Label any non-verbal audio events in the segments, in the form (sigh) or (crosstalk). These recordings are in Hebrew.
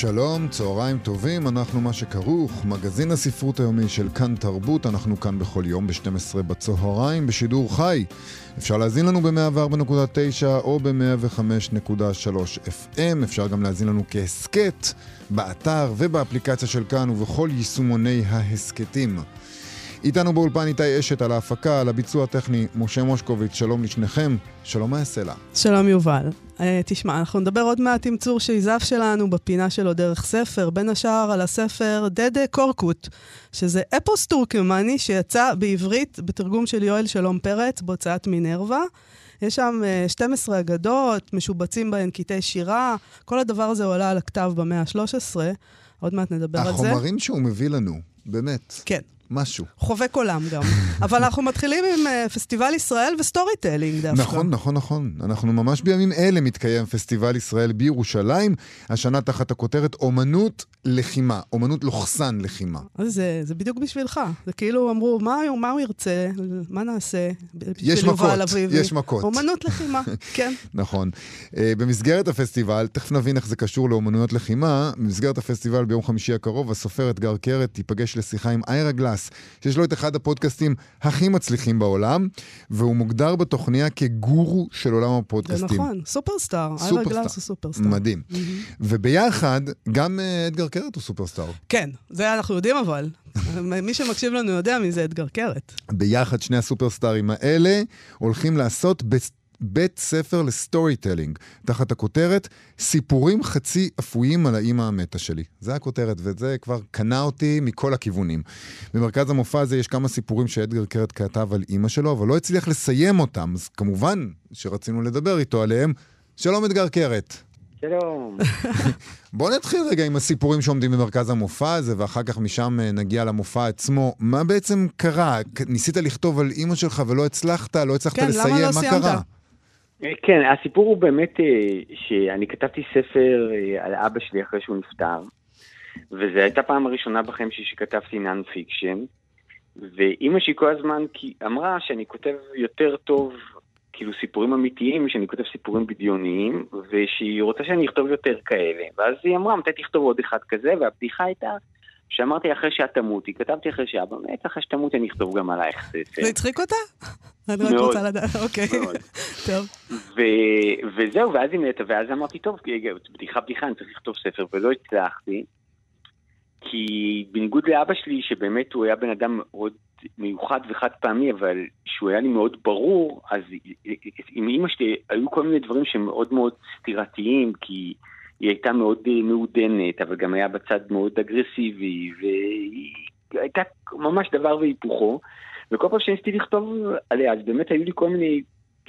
שלום, צהריים טובים, אנחנו מה שכרוך, מגזין הספרות היומי של כאן תרבות, אנחנו כאן בכל יום ב-12 בצהריים, בשידור חי. אפשר להזין לנו ב-104.9 או ב-105.3 FM, אפשר גם להזין לנו כהסכת, באתר ובאפליקציה של כאן ובכל יישומוני ההסכתים. איתנו באולפן איתי אשת על ההפקה, על הביצוע הטכני, משה מושקוביץ, שלום לשניכם, שלום מהסלע. שלום יובל. אה, תשמע, אנחנו נדבר עוד מעט עם צור שייזף שלנו בפינה שלו דרך ספר, בין השאר על הספר דדה קורקוט, שזה אפוס טורקמני שיצא בעברית בתרגום של יואל שלום פרץ בהוצאת מינרווה. יש שם אה, אה, 12 אגדות, משובצים בהן קטעי שירה, כל הדבר הזה עולה על הכתב במאה ה-13, עוד מעט נדבר על זה. החומרים שהוא מביא לנו, באמת. כן. משהו. חובק עולם גם. (laughs) אבל אנחנו מתחילים עם אה, פסטיבל ישראל ו storytelling דווקא. נכון, נכון, נכון. אנחנו ממש בימים אלה מתקיים פסטיבל ישראל בירושלים, השנה תחת הכותרת אומנות לחימה, אומנות לוחסן לחימה. אז זה, זה בדיוק בשבילך. זה כאילו אמרו, מה, מה הוא ירצה? מה נעשה? יש מכות, יש מכות. אומנות לחימה, (laughs) כן. נכון. Uh, במסגרת הפסטיבל, תכף נבין איך זה קשור לאומנויות לחימה, במסגרת הפסטיבל ביום חמישי הקרוב, הסופר אתגר קרת תיפגש לשיחה עם איירה גלאס. גלאס, שיש לו את אחד הפודקאסטים הכי מצליחים בעולם, והוא מוגדר בתוכניה כגורו של עולם הפודקאסטים. זה נכון, סופרסטאר. איירה גלאס הוא סופרסטאר. מדהים. Mm-hmm. וביחד, גם אה, אתגר קרת הוא סופרסטאר. כן, זה אנחנו יודעים אבל. (laughs) מי שמקשיב לנו יודע מי זה אתגר קרת. ביחד שני הסופרסטארים האלה הולכים לעשות בית ספר ל storytelling, תחת הכותרת סיפורים חצי אפויים על האימא המתה שלי. זה הכותרת, וזה כבר קנה אותי מכל הכיוונים. במרכז המופע הזה יש כמה סיפורים שאדגר קרת כתב על אימא שלו, אבל לא הצליח לסיים אותם, אז כמובן שרצינו לדבר איתו עליהם. שלום אדגר קרת. שלום. (laughs) בוא נתחיל רגע עם הסיפורים שעומדים במרכז המופע הזה, ואחר כך משם אה, נגיע למופע עצמו. מה בעצם קרה? ניסית לכתוב על אימא שלך ולא הצלחת, לא הצלחת כן, לסיים, לא מה סיימת? קרה? כן, הסיפור הוא באמת אה, שאני כתבתי ספר אה, על אבא שלי אחרי שהוא נפטר, וזו הייתה פעם הראשונה בחיים שלי שכתבתי non-fiction, ואימא שלי כל הזמן אמרה שאני כותב יותר טוב, כאילו סיפורים אמיתיים, שאני כותב סיפורים בדיוניים, ושהיא רוצה שאני אכתוב יותר כאלה. ואז היא אמרה, מתי תכתוב עוד אחד כזה, והבדיחה הייתה שאמרתי אחרי שאת תמותי, כתבתי אחרי שאבא מת, אחרי שתמותי אני אכתוב גם עלייך. זה הצחיק אותה? אני רק. רוצה לדעת, אוקיי. (laughs) טוב. וזהו, ואז היא מתה, ואז אמרתי, טוב, בדיחה בדיחה, אני צריך לכתוב ספר, ולא הצלחתי, כי בניגוד לאבא שלי, שבאמת הוא היה בן אדם מאוד מיוחד וחד פעמי, אבל שהוא היה לי מאוד ברור, אז עם אימא שלי היו כל מיני דברים שהם מאוד מאוד סתירתיים, כי היא הייתה מאוד אה, מעודנת, אבל גם היה בצד מאוד אגרסיבי, והיא הייתה ממש דבר והיפוכו. וכל פעם שניסיתי לכתוב עליה, אז באמת היו לי כל מיני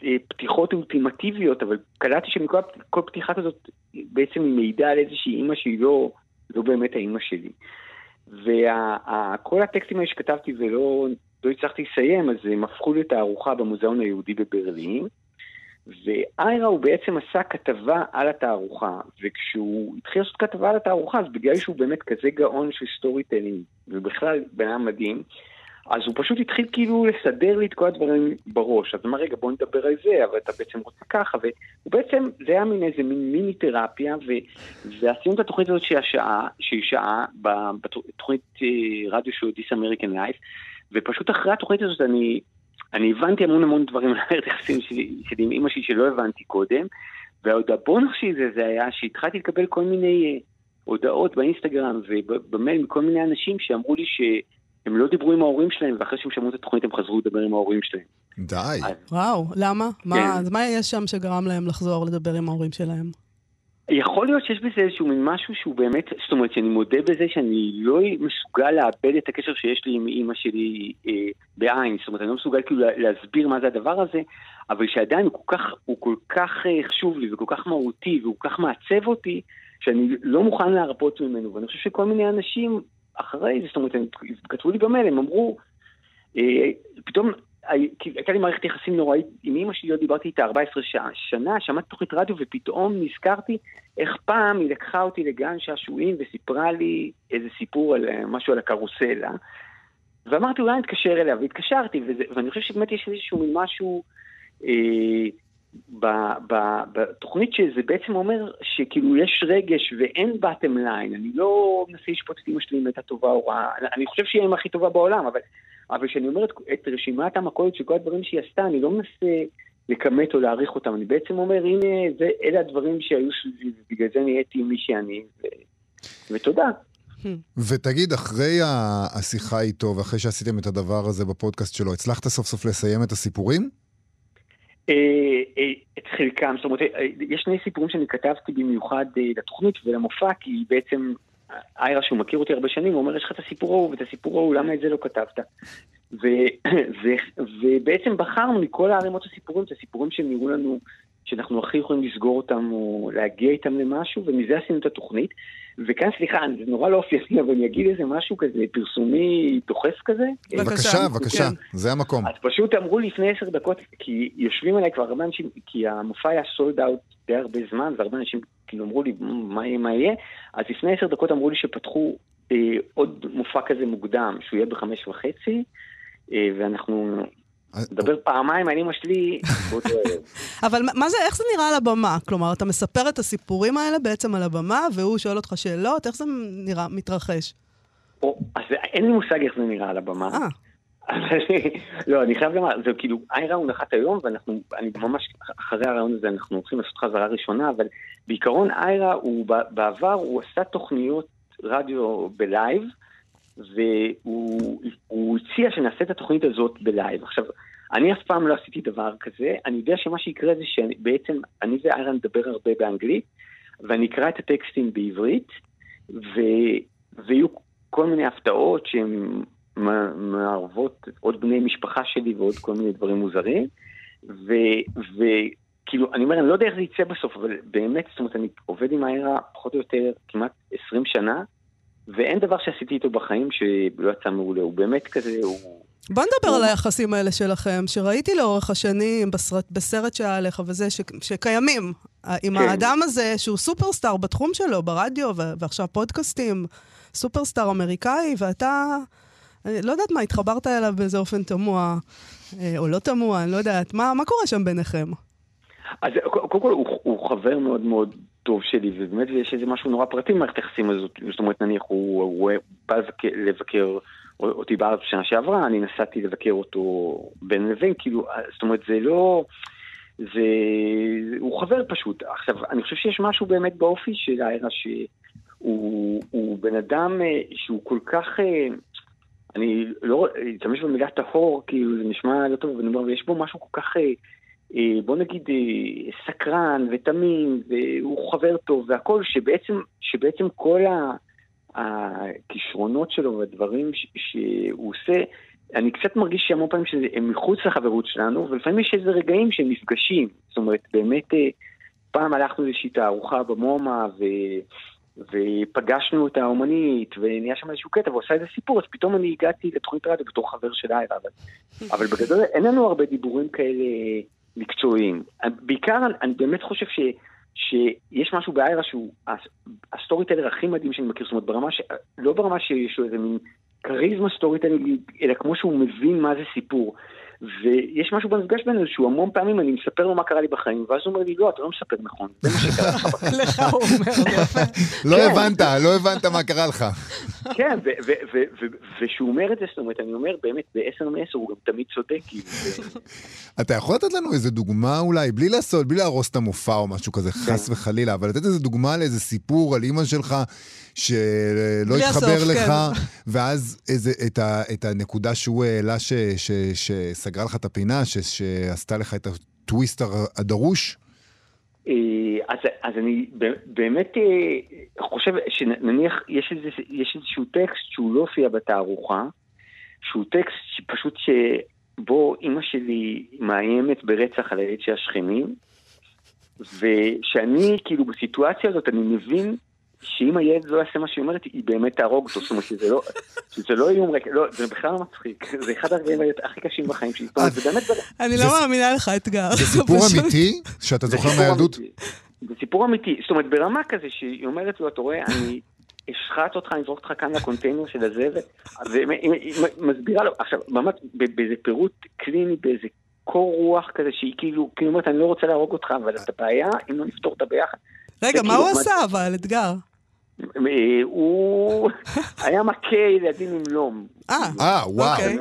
אה, פתיחות אולטימטיביות, אבל קלטתי שמכל הפ- כל פתיחה כזאת בעצם היא מעידה על איזושהי אימא שהיא לא, לא באמת האימא שלי. וכל הטקסטים האלה שכתבתי ולא לא הצלחתי לסיים, אז הם הפכו לתערוכה במוזיאון היהודי בברלין. ואיירה הוא בעצם עשה כתבה על התערוכה, וכשהוא התחיל לעשות כתבה על התערוכה, אז בגלל שהוא באמת כזה גאון של storytelling, ובכלל בן אדם מדהים, אז הוא פשוט התחיל כאילו לסדר לי את כל הדברים בראש. אז הוא אמר, רגע, בוא נדבר על זה, אבל אתה בעצם רוצה ככה, והוא בעצם, זה היה מין איזה מין מיני תרפיה, ו... ועשינו את התוכנית הזאת של השעה, של שעה, בתוכנית אה, רדיו של This American Life, ופשוט אחרי התוכנית הזאת אני, אני הבנתי המון המון דברים על מערכת היחסים שלי שלי עם אמא שלי שלא הבנתי קודם, ועוד הבונוס שלי זה, זה היה שהתחלתי לקבל כל מיני אה, הודעות באינסטגרם ובמייל מכל מיני אנשים שאמרו לי שהם לא דיברו עם ההורים שלהם, ואחרי שהם שמעו את התוכנית הם חזרו לדבר עם ההורים שלהם. די. אז וואו, למה? מה- כן. אז מה יש שם שגרם להם לחזור לדבר עם ההורים שלהם? יכול להיות שיש בזה איזשהו מין משהו שהוא באמת, זאת אומרת שאני מודה בזה שאני לא מסוגל לאבד את הקשר שיש לי עם אימא שלי אה, בעין, זאת אומרת אני לא מסוגל כאילו לה- להסביר מה זה הדבר הזה, אבל שעדיין הוא כל כך, הוא כל כך אה, חשוב לי וכל כך מהותי והוא כל כך מעצב אותי, שאני לא מוכן להרפות ממנו, ואני חושב שכל מיני אנשים אחרי זה, זאת אומרת, הם כתבו לי במייל, הם אמרו, אה, פתאום הייתה לי מערכת יחסים נוראית עם אמא שלי, עוד דיברתי איתה 14 שעה, שנה, שמעתי תוכנית רדיו ופתאום נזכרתי איך פעם היא לקחה אותי לגן שעשועים וסיפרה לי איזה סיפור על אה, משהו על הקרוסלה. ואמרתי אולי נתקשר אליה, והתקשרתי, וזה, ואני חושב שבאמת יש איזשהו מין משהו אה, ב, ב, בתוכנית שזה בעצם אומר שכאילו יש רגש ואין bottom line, אני לא מנסה לשפוט את אמא שלי אם הייתה טובה או רעה, אני חושב שהיא האמא הכי טובה בעולם, אבל אבל כשאני אומר את, את רשימת המכולת של כל הדברים שהיא עשתה, אני לא מנסה לכמת או להעריך אותם, אני בעצם אומר, הנה, זה, אלה הדברים שהיו סביבי, ובגלל זה נהייתי מי שאני, ו, ותודה. ותגיד, אחרי השיחה איתו, ואחרי שעשיתם את הדבר הזה בפודקאסט שלו, הצלחת סוף סוף לסיים את הסיפורים? אה, אה, את חלקם, זאת אומרת, אה, יש שני סיפורים שאני כתבתי במיוחד לתוכנית ולמופע, כי בעצם איירה, שהוא מכיר אותי הרבה שנים, הוא אומר, יש לך את הסיפור ההוא ואת הסיפור ההוא, למה את זה לא כתבת? ו, ו, ובעצם בחרנו מכל הערימות הסיפורים, את הסיפורים שנראו לנו שאנחנו הכי יכולים לסגור אותם או להגיע איתם למשהו, ומזה עשינו את התוכנית. וכאן, סליחה, זה נורא לא אופייני, (laughs) אבל אני אגיד איזה משהו כזה פרסומי דוחף כזה. בבקשה, בבקשה, כן. זה המקום. אז פשוט אמרו לי לפני עשר דקות, כי יושבים עליי כבר הרבה אנשים, כי המופע היה סולד אאוט די הרבה זמן, והרבה אנשים כאילו אמרו לי, מה יהיה, מה יהיה? אז לפני עשר דקות אמרו לי שפתחו אה, עוד מופע כזה מוקדם, שהוא יהיה בחמש וחצי, אה, ואנחנו נדבר פעמיים על אמא שלי (laughs) באותו ערב. אבל מה זה, איך זה נראה על הבמה? כלומר, אתה מספר את הסיפורים האלה בעצם על הבמה, והוא שואל אותך שאלות, איך זה נראה, מתרחש? או, אז אין לי מושג איך זה נראה על הבמה. אה. לא, אני חייב לומר, זה כאילו, איירה הוא נחת היום, ואנחנו, אני ממש, אחרי הרעיון הזה אנחנו הולכים לעשות חזרה ראשונה, אבל בעיקרון איירה, הוא בעבר, הוא עשה תוכניות רדיו בלייב, והוא הציע שנעשה את התוכנית הזאת בלייב. עכשיו, אני אף פעם לא עשיתי דבר כזה, אני יודע שמה שיקרה זה שבעצם אני ואיירה נדבר הרבה באנגלית, ואני אקרא את הטקסטים בעברית, ו... ויהיו כל מיני הפתעות שהן מערבות עוד בני משפחה שלי ועוד כל מיני דברים מוזרים, וכאילו, אני אומר, אני לא יודע איך זה יצא בסוף, אבל באמת, זאת אומרת, אני עובד עם איירה פחות או יותר כמעט 20 שנה, ואין דבר שעשיתי איתו בחיים שלא יצא מעולה, הוא באמת כזה, הוא... בוא נדבר הוא... על היחסים האלה שלכם, שראיתי לאורך השנים בסרט, בסרט שהיה עליך וזה, ש, שקיימים. עם כן. האדם הזה, שהוא סופרסטאר בתחום שלו, ברדיו, ו- ועכשיו פודקאסטים, סופרסטאר אמריקאי, ואתה, אני לא יודעת מה, התחברת אליו באיזה אופן תמוה, אה, או לא תמוה, אני לא יודעת. מה, מה קורה שם ביניכם? אז קודם כל, הוא, הוא חבר מאוד מאוד טוב שלי, ובאמת יש איזה משהו נורא פרטי במערכת היחסים הזאת. זאת אומרת, נניח הוא, הוא בא לבקר, אותי בארץ בשנה שעברה, אני נסעתי לבקר אותו בין לבין, כאילו, זאת אומרת, זה לא... זה... הוא חבר פשוט. עכשיו, אני חושב שיש משהו באמת באופי של הארה שהוא בן אדם אה, שהוא כל כך... אני לא אשתמש במילה טהור, כאילו זה נשמע לא טוב, אבל אני אומר, יש בו משהו כל כך אה, אה, בוא נגיד, אה, סקרן ותמים, והוא חבר טוב והכל, שבעצם, שבעצם כל הכישרונות שלו והדברים שהוא עושה, אני קצת מרגיש שהמון פעמים שהם מחוץ לחברות שלנו, ולפעמים יש איזה רגעים שהם נפגשים. זאת אומרת, באמת, פעם הלכנו לאיזושהי תערוכה במומה, ו... ופגשנו את האומנית, ונהיה שם איזשהו קטע, ועושה איזה סיפור, אז פתאום אני הגעתי לתוכנית רדיו בתור חבר של איירה, אבל, (laughs) אבל בגדול אין לנו הרבה דיבורים כאלה מקצועיים. בעיקר אני באמת חושב ש, שיש משהו באיירה שהוא ה storyteller הכי מדהים שאני מכיר, זאת אומרת ברמה ש... לא ברמה שיש לו איזה מין כריזמה storyteller, אלא כמו שהוא מבין מה זה סיפור. ויש משהו במפגש בינינו שהוא המון פעמים אני מספר לו מה קרה לי בחיים, ואז הוא אומר לי, לא, אתה לא מספר נכון, זה מה שקרה לך בחיים. (laughs) לך הוא אומר, יפה. (laughs) לא כן. הבנת, לא הבנת מה קרה לך. (laughs) כן, וכשהוא אומר את זה, זאת אומרת, אני אומר, באמת, בעשר מעשר הוא גם תמיד צודק. כאילו, אתה יכול לתת לנו איזה דוגמה אולי, בלי לעשות, בלי להרוס את המופע או משהו כזה, כן. חס וחלילה, אבל לתת איזה דוגמה לאיזה סיפור על אימא שלך, שלא התחבר לך, כן. ואז איזה, את, ה, את הנקודה שהוא העלה שסגרה לך את הפינה, ש, שעשתה לך את הטוויסט הדרוש? אה, אז, אז אני באמת אה, חושב שנניח יש, איזה, יש איזשהו טקסט שהוא לא הופיע בתערוכה, שהוא טקסט שפשוט שבו אימא שלי מאיימת ברצח על הילד של השכנים, ושאני כאילו בסיטואציה הזאת אני מבין שאם הילד לא יעשה מה שהיא אומרת, היא באמת תהרוג אותו, זאת אומרת שזה לא, שזה לא איום ריק, לא, זה בכלל לא מצחיק, זה אחד הרגעים הכי קשים בחיים שלי, זאת אומרת, זה באמת... אני לא מאמינה לך, אתגר. זה סיפור אמיתי שאתה זוכר מהילדות? זה סיפור אמיתי, זאת אומרת, ברמה כזה שהיא אומרת לו, אתה רואה, אני אשחט אותך, אני אזרוק אותך כאן לקונטיינר של הזבל, והיא מסבירה לו, עכשיו, ממש באיזה פירוט קליני, באיזה קור רוח כזה, שהיא כאילו, כאילו אומרת, אני לא רוצה להרוג אותך, אבל את הבעיה, אם לא נפתור אותה ביחד. רגע, מה הוא עשה אבל, אתגר? הוא (laughs) היה מכה ילדים עם לום. אה, אה וואו. אוקיי.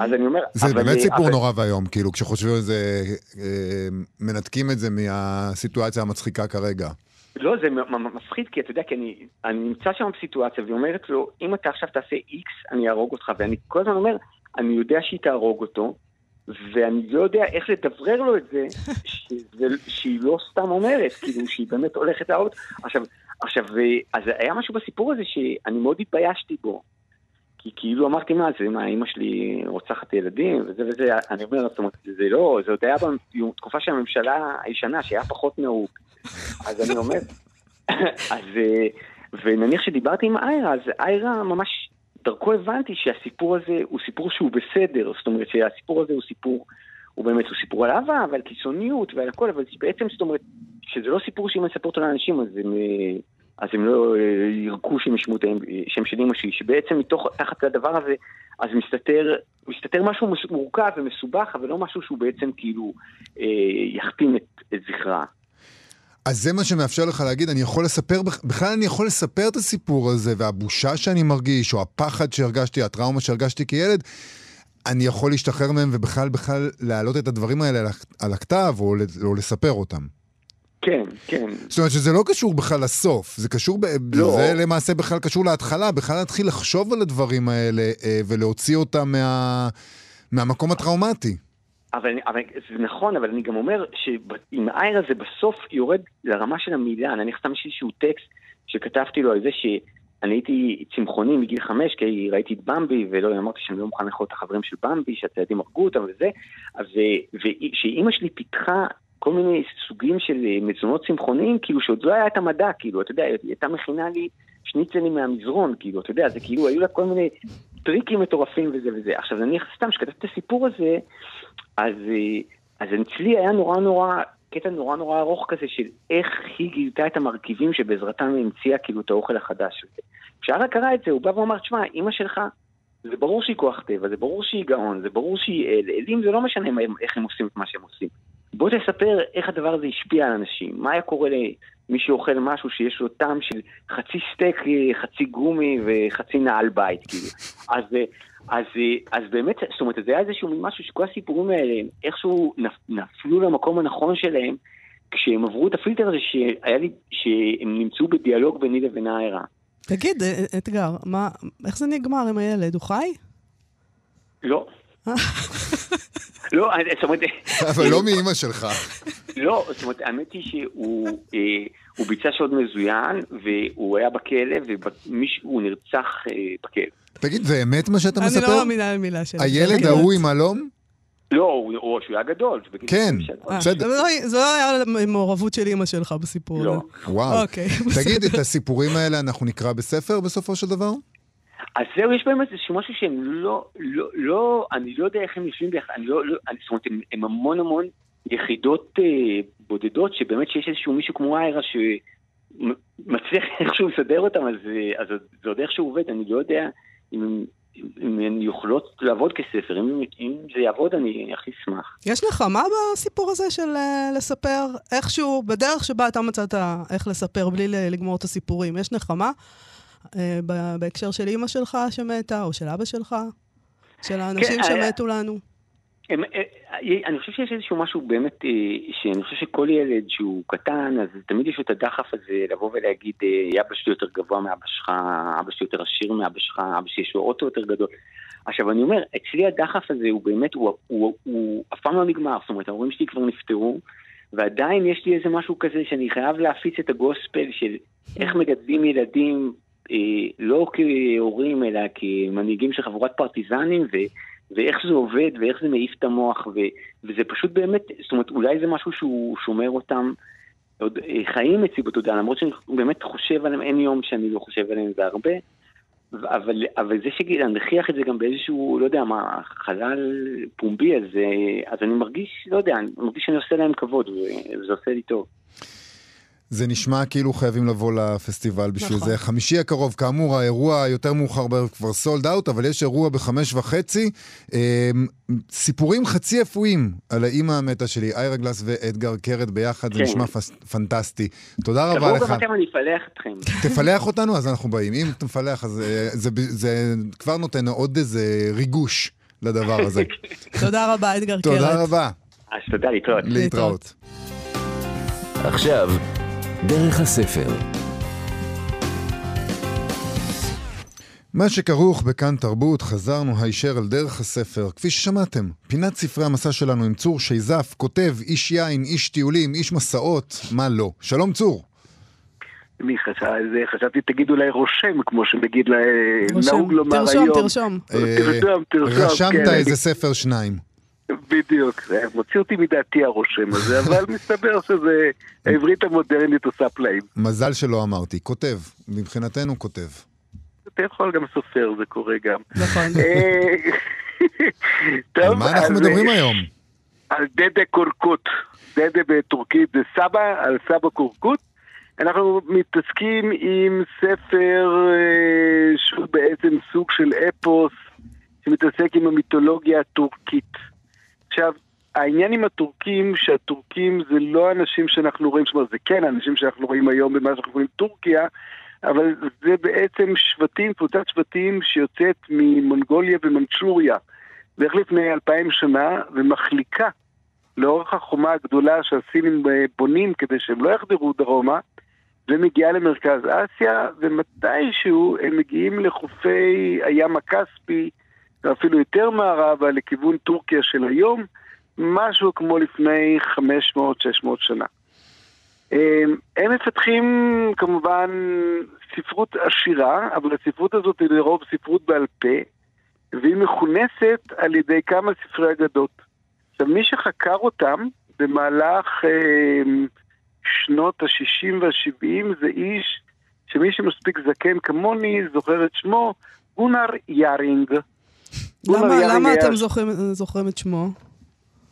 אז אני אומר... זה באמת סיפור נורא ואיום, כאילו, כשחושבים על זה, אה, מנתקים את זה מהסיטואציה המצחיקה כרגע. לא, זה מפחיד, כי אתה יודע, כי אני, אני נמצא שם בסיטואציה, והיא אומרת לו, אם אתה עכשיו תעשה איקס, אני אהרוג אותך. ואני כל הזמן אומר, אני יודע שהיא תהרוג אותו, ואני לא יודע איך לדברר לו את זה, (laughs) שזה, שהיא לא סתם אומרת, כאילו, שהיא באמת הולכת להרוג. עכשיו, עכשיו, אז היה משהו בסיפור הזה שאני מאוד התביישתי בו. כי כאילו אמרתי, מה זה, מה, אימא שלי רוצחת ילדים, וזה וזה, אני אומר, זאת אומרת, זה לא, זה עוד היה בתקופה של הממשלה הישנה, שהיה פחות נהוג. אז אני אומר, (laughs) אז, ונניח שדיברתי עם איירה, אז איירה ממש, דרכו הבנתי שהסיפור הזה הוא סיפור שהוא בסדר, זאת אומרת שהסיפור הזה הוא סיפור, הוא באמת, הוא סיפור על אהבה ועל קיצוניות ועל הכל, אבל בעצם, זאת אומרת, שזה לא סיפור שהיא מספרת אותו לאנשים, אז הם... אז הם לא ירקו שהם ישמעו את השם של אמא שלי, שבעצם מתוך, תחת הדבר הזה, אז מסתתר, מסתתר משהו מורכב ומסובך, אבל לא משהו שהוא בעצם כאילו אה, יכתים את, את זכרה. אז זה מה שמאפשר לך להגיד, אני יכול לספר, בכלל אני יכול לספר את הסיפור הזה, והבושה שאני מרגיש, או הפחד שהרגשתי, הטראומה שהרגשתי כילד, אני יכול להשתחרר מהם ובכלל בכלל להעלות את הדברים האלה על הכתב, או, או לספר אותם. כן, כן. זאת אומרת שזה לא קשור בכלל לסוף, זה קשור, ב... לא. זה למעשה בכלל קשור להתחלה, בכלל להתחיל לחשוב על הדברים האלה אה, ולהוציא אותם מה... מהמקום הטראומטי. אבל, אבל זה נכון, אבל אני גם אומר שעם איירה זה בסוף יורד לרמה של המילה, אני סתם איזשהו טקסט שכתבתי לו על זה שאני הייתי צמחוני מגיל חמש, כי ראיתי את במבי, ולא אמרתי שאני לא מוכן לאכול את החברים של במבי, שהציידים הרגו אותם וזה, ושאימא שלי פיתחה כל מיני סוגים של אה, מזונות צמחוניים, כאילו שעוד לא היה את המדע, כאילו, אתה יודע, היא הייתה מכינה לי שניצלים מהמזרון, כאילו, אתה יודע, זה כאילו, היו לה כל מיני טריקים מטורפים וזה וזה. עכשיו, נניח סתם, כשכתבתי את הסיפור הזה, אז, אה, אז אצלי היה נורא נורא, קטע נורא נורא ארוך כזה של איך היא גילתה את המרכיבים שבעזרתם היא המציאה כאילו את האוכל החדש. כשארה קרא את זה, הוא בא ואמר, תשמע, אימא שלך, זה ברור שהיא כוח טבע, זה ברור שהיא גאון, זה ברור שהיא אל, אלים זה לא משנה איך הם עושים את מה שהם עושים. בוא תספר איך הדבר הזה השפיע על אנשים. מה היה קורה למי שאוכל משהו שיש לו טעם של חצי סטייק, חצי גומי וחצי נעל בית, כאילו. אז, אז, אז באמת, זאת אומרת, זה היה איזשהו משהו שכל הסיפורים האלה, איכשהו נפלו למקום הנכון שלהם, כשהם עברו את הפילטר הזה שהיה לי, שהם נמצאו בדיאלוג ביני לבין העיירה. תגיד, אתגר, מה, איך זה נגמר עם הילד? הוא חי? לא. (laughs) לא, זאת אומרת... אבל לא מאימא שלך. לא, זאת אומרת, האמת היא שהוא ביצע שוד מזוין, והוא היה בכלא, והוא נרצח בכלא. תגיד, זה אמת מה שאתה מספר? אני לא מאמינה למילה שלי. הילד ההוא עם הלום? לא, או שהוא היה גדול. כן, בסדר. זה לא היה מעורבות של אימא שלך בסיפור. לא. וואו. תגיד, את הסיפורים האלה אנחנו נקרא בספר בסופו של דבר? אז זהו, יש בהם איזשהו משהו שהם לא, לא, לא, אני לא יודע איך הם יושבים ביחד, אני לא, לא, אני, זאת אומרת, הם, הם המון המון יחידות אה, בודדות, שבאמת שיש איזשהו מישהו כמו איירה שמצליח (laughs) איכשהו לסדר אותם, אז, אז זה עוד איכשהו עובד, אני לא יודע אם, אם הן יכולות לעבוד כספר, אם, אם זה יעבוד אני הכי אשמח. יש נחמה בסיפור הזה של uh, לספר איכשהו, בדרך שבה אתה מצאת איך לספר בלי לגמור את הסיפורים, יש נחמה? אה, בהקשר של אימא שלך שמתה, או של אבא שלך? של האנשים כן, שמתו לנו? הם, אה, אני חושב שיש איזשהו משהו באמת, שאני חושב שכל ילד שהוא קטן, אז תמיד יש את הדחף הזה לבוא ולהגיד, אבא שלי יותר גבוה מאבא שלך, אבא שלי יותר עשיר מאבא שלך, אבא שלי יש לו אוטו יותר גדול. עכשיו אני אומר, אצלי הדחף הזה הוא באמת, הוא, הוא, הוא, אף פעם לא נגמר, זאת אומרת, ההורים שלי כבר נפטרו, ועדיין יש לי איזה משהו כזה שאני חייב להפיץ את הגוספל של איך מגדלים ילדים לא כהורים, אלא כמנהיגים של חבורת פרטיזנים, ו, ואיך זה עובד, ואיך זה מעיף את המוח, ו, וזה פשוט באמת, זאת אומרת, אולי זה משהו שהוא שומר אותם עוד אה, חיים אצלי בתודעה, למרות שאני באמת חושב עליהם, אין יום שאני לא חושב עליהם, זה הרבה. אבל, אבל זה שנכריח את זה גם באיזשהו, לא יודע מה, חלל פומבי, אז, אה, אז אני מרגיש, לא יודע, אני מרגיש שאני עושה להם כבוד, וזה עושה לי טוב. זה נשמע כאילו חייבים לבוא לפסטיבל בשביל נכון. זה. חמישי הקרוב, כאמור, האירוע יותר מאוחר בערב כבר סולד אאוט, אבל יש אירוע בחמש וחצי. אה, סיפורים חצי אפויים על האימא המתה שלי, איירה גלס ואדגר קרת ביחד, כן. זה נשמע פס, פנטסטי. תודה רבה לך. תבואו גם אתם, אני אפלח אתכם. תפלח אותנו, אז אנחנו באים. אם אתה מפלח, אז אה, זה, זה, זה כבר נותן עוד איזה ריגוש לדבר הזה. (laughs) תודה רבה, אדגר קרת. תודה רבה. אז תודה, להתראות. להתראות. עכשיו, דרך הספר. מה שכרוך בכאן תרבות, חזרנו הישר אל דרך הספר. כפי ששמעתם, פינת ספרי המסע שלנו עם צור שייזף, כותב, איש יין, איש טיולים, איש מסעות, מה לא. שלום צור. מי חשב, חשבתי תגיד אולי רושם, כמו שנגיד נהוג לומר תרשום, היום. תרשום, תרשום. תרשום, רשמת כן, איזה ספר שניים. בדיוק, זה מוציא אותי מדעתי הרושם הזה, (laughs) אבל מסתבר שזה, העברית המודרנית עושה פלאים. מזל שלא אמרתי, כותב, מבחינתנו כותב. אתה יכול גם סופר, זה קורה גם. נכון. אה, על מה אנחנו מדברים אה, היום? על דדה קורקוט. דדה בטורקית זה סבא, על סבא קורקוט. אנחנו מתעסקים עם ספר אה, שהוא בעצם סוג של אפוס שמתעסק עם המיתולוגיה הטורקית. עכשיו, העניין עם הטורקים, שהטורקים זה לא אנשים שאנחנו רואים, זאת אומרת, זה כן אנשים שאנחנו רואים היום במה שאנחנו רואים טורקיה, אבל זה בעצם שבטים, קבוצת שבטים שיוצאת ממונגוליה ומנצ'וריה, בערך לפני אלפיים שנה, ומחליקה לאורך החומה הגדולה שהסינים אה, בונים כדי שהם לא יחדרו דרומה, ומגיעה למרכז אסיה, ומתישהו הם מגיעים לחופי הים הכספי, ואפילו יותר מערבה לכיוון טורקיה של היום, משהו כמו לפני 500-600 שנה. אמ, הם מפתחים כמובן ספרות עשירה, אבל הספרות הזאת היא לרוב ספרות בעל פה, והיא מכונסת על ידי כמה ספרי אגדות. עכשיו, מי שחקר אותם במהלך אה, שנות ה-60 וה-70 זה איש שמי שמספיק זקן כמוני זוכר את שמו, גונר יארינג. למה, למה אתם זוכרים, זוכרים את שמו?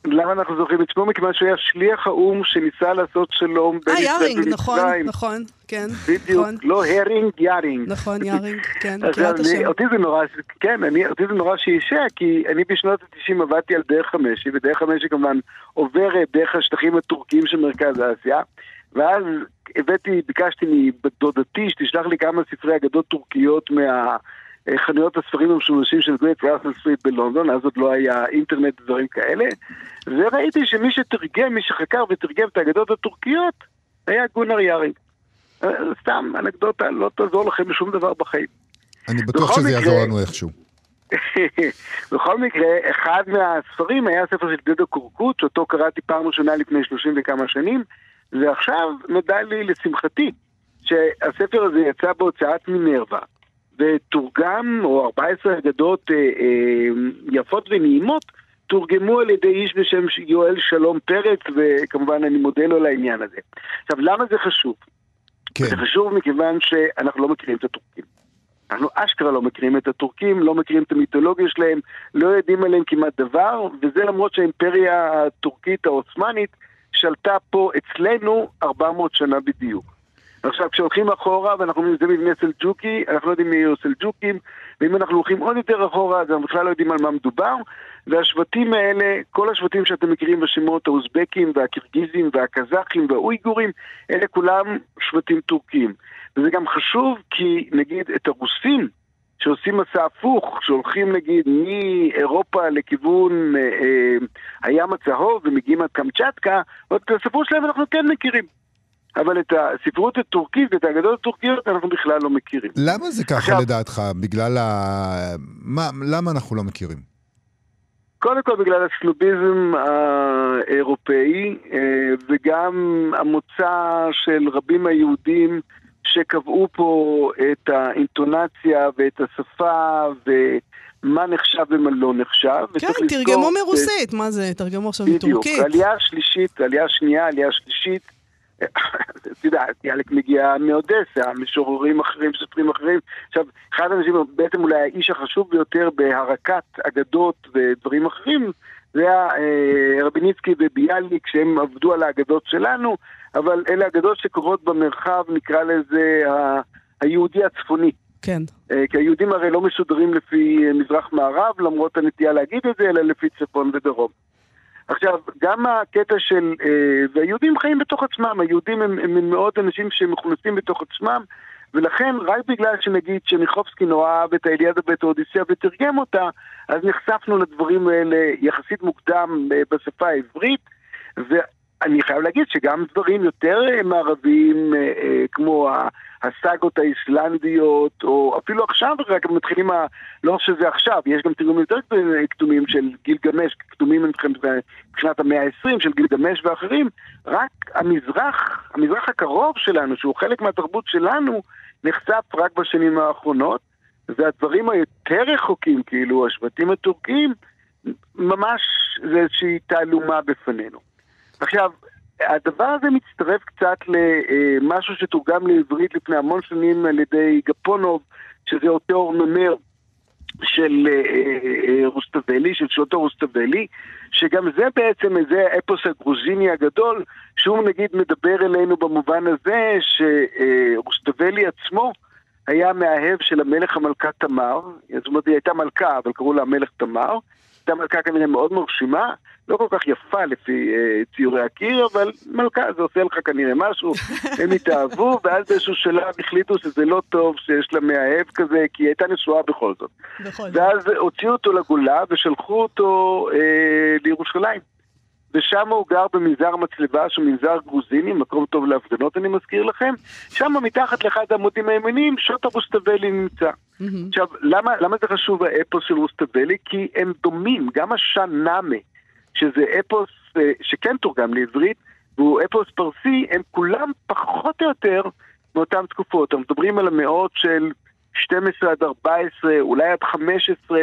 למה אנחנו זוכרים את שמו? מכיוון שהוא היה שליח האו"ם שניסה לעשות שלום בין אה, ישראל יארינג, נכון, ומצרים. נכון, כן. בדיוק, נכון, לא הרינג, יארינג. נכון, יארינג, כן, (laughs) אז מכירה את אני- השם. אותי זה נורא, כן, אני, אותי זה נורא שעשע, כי אני בשנות ה-90 עבדתי על דרך המשי, ודרך המשי כמובן עוברת דרך השטחים הטורקיים של מרכז אסיה, ואז הבאתי, ביקשתי מדודתי שתשלח לי כמה ספרי אגדות טורקיות מהחנויות הספרים המשומשים של Great Russell Street בלונדון, אז עוד לא היה אינטרנט ודברים כאלה, וראיתי שמי שתרגם, מי שחקר ותרגם את האגדות הטורקיות, היה גונר יארינג. אה, סתם אנקדוטה, לא תעזור לכם בשום דבר בחיים. אני בטוח שזה מקרה- יעזור לנו איכשהו. (laughs) בכל מקרה, אחד מהספרים היה הספר של דדו קורקוט, שאותו קראתי פעם ראשונה לפני שלושים וכמה שנים, ועכשיו נודע לי לשמחתי שהספר הזה יצא בהוצאת מינרווה, ותורגם, או 14 אגדות אה, אה, יפות ונעימות, תורגמו על ידי איש בשם יואל שלום פרץ, וכמובן אני מודה לו על העניין הזה. עכשיו, למה זה חשוב? כן. זה חשוב מכיוון שאנחנו לא מכירים את הטורקים. אנחנו אשכרה לא מכירים את הטורקים, לא מכירים את המיתולוגיה שלהם, לא יודעים עליהם כמעט דבר, וזה למרות שהאימפריה הטורקית העות'מאנית שלטה פה אצלנו 400 שנה בדיוק. עכשיו, כשהולכים אחורה, ואנחנו אומרים, זה מבנה סלג'וקי, אנחנו לא יודעים מי יהיו סלג'וקים, ואם אנחנו הולכים עוד יותר אחורה, אז אנחנו בכלל לא יודעים על מה מדובר, והשבטים האלה, כל השבטים שאתם מכירים בשמות האוזבקים והקירגיזים והקזחים והאויגורים, אלה כולם שבטים טורקים. וזה גם חשוב כי נגיד את הרוסים שעושים מסע הפוך, שהולכים נגיד מאירופה לכיוון אה, אה, הים הצהוב ומגיעים עד קמצ'טקה, את הספרות שלהם אנחנו כן מכירים. אבל את הספרות הטורקית ואת האגדות הטורקיות אנחנו בכלל לא מכירים. למה זה ככה עכשיו- לדעתך? בגלל ה... מה, למה אנחנו לא מכירים? קודם כל בגלל הסנוביזם האירופאי אה, וגם המוצא של רבים מהיהודים שקבעו פה את האינטונציה ואת השפה ומה נחשב ומה לא נחשב. כן, תרגמו ש- מרוסית, מה זה? תרגמו עכשיו בדיוק, מטורקית. עלייה שלישית, עלייה שנייה, עלייה שלישית, את יודעת, יאלק מגיע מאודסה, משוררים אחרים, סופרים אחרים. עכשיו, אחד האנשים, בעצם אולי האיש החשוב ביותר בהרקת אגדות ודברים אחרים, זה היה אה, רביניצקי וביאליק, שהם עבדו על האגדות שלנו, אבל אלה אגדות שקורות במרחב, נקרא לזה, ה- היהודי הצפוני. כן. אה, כי היהודים הרי לא משודרים לפי אה, מזרח-מערב, למרות הנטייה להגיד את זה, אלא לפי צפון ודרום. עכשיו, גם הקטע של... אה, והיהודים חיים בתוך עצמם, היהודים הם, הם מאוד אנשים שמכונסים בתוך עצמם, ולכן רק בגלל שנגיד שמיכובסקי נורא אהב את האליאדה ואת האודיסאה ותרגם אותה, אז נחשפנו לדברים האלה יחסית מוקדם אה, בשפה העברית, ואני חייב להגיד שגם דברים יותר אה, מערביים, אה, אה, כמו. הסאגות האיסלנדיות, או אפילו עכשיו רק מתחילים, ה... לא שזה עכשיו, יש גם תרגומים יותר קדומים של גילגמש, קדומים מבחינת המאה ה-20 של גילגמש ואחרים, רק המזרח, המזרח הקרוב שלנו, שהוא חלק מהתרבות שלנו, נחשף רק בשנים האחרונות, והדברים היותר רחוקים, כאילו השבטים הטורקיים, ממש זה איזושהי תעלומה בפנינו. עכשיו, הדבר הזה מצטרף קצת למשהו שתורגם לעברית לפני המון שנים על ידי גפונוב, שזה אותו אורנומר של רוסטבלי, של שולטו רוסטבלי, שגם זה בעצם איזה אפוס הגרוזיני הגדול, שהוא נגיד מדבר אלינו במובן הזה שרוסטבלי עצמו היה מאהב של המלך המלכה תמר, זאת אומרת היא הייתה מלכה, אבל קראו לה המלך תמר, הייתה מלכה כנראה מאוד מרשימה, לא כל כך יפה לפי אה, ציורי הקיר, אבל מלכה זה עושה לך כנראה משהו, (laughs) הם התאהבו, ואז באיזשהו שלב החליטו שזה לא טוב שיש לה מאהב כזה, כי היא הייתה נשואה בכל זאת. בכל זאת. ואז הוציאו אותו לגולה ושלחו אותו אה, לירושלים. ושם הוא גר במנזר מצלבה, שהוא מנזר גרוזיני, מקום טוב להפגנות אני מזכיר לכם. שם מתחת לאחד העמודים הימניים, שוטה רוסטבלי נמצא. מהמם. עכשיו, למה, למה זה חשוב האפוס של רוסטבלי? כי הם דומים, גם השאנאמה, שזה אפוס אה, שכן תורגם לעברית, והוא אפוס פרסי, הם כולם פחות או יותר מאותן תקופות. אנחנו מדברים על המאות של 12 עד 14, אולי עד 15,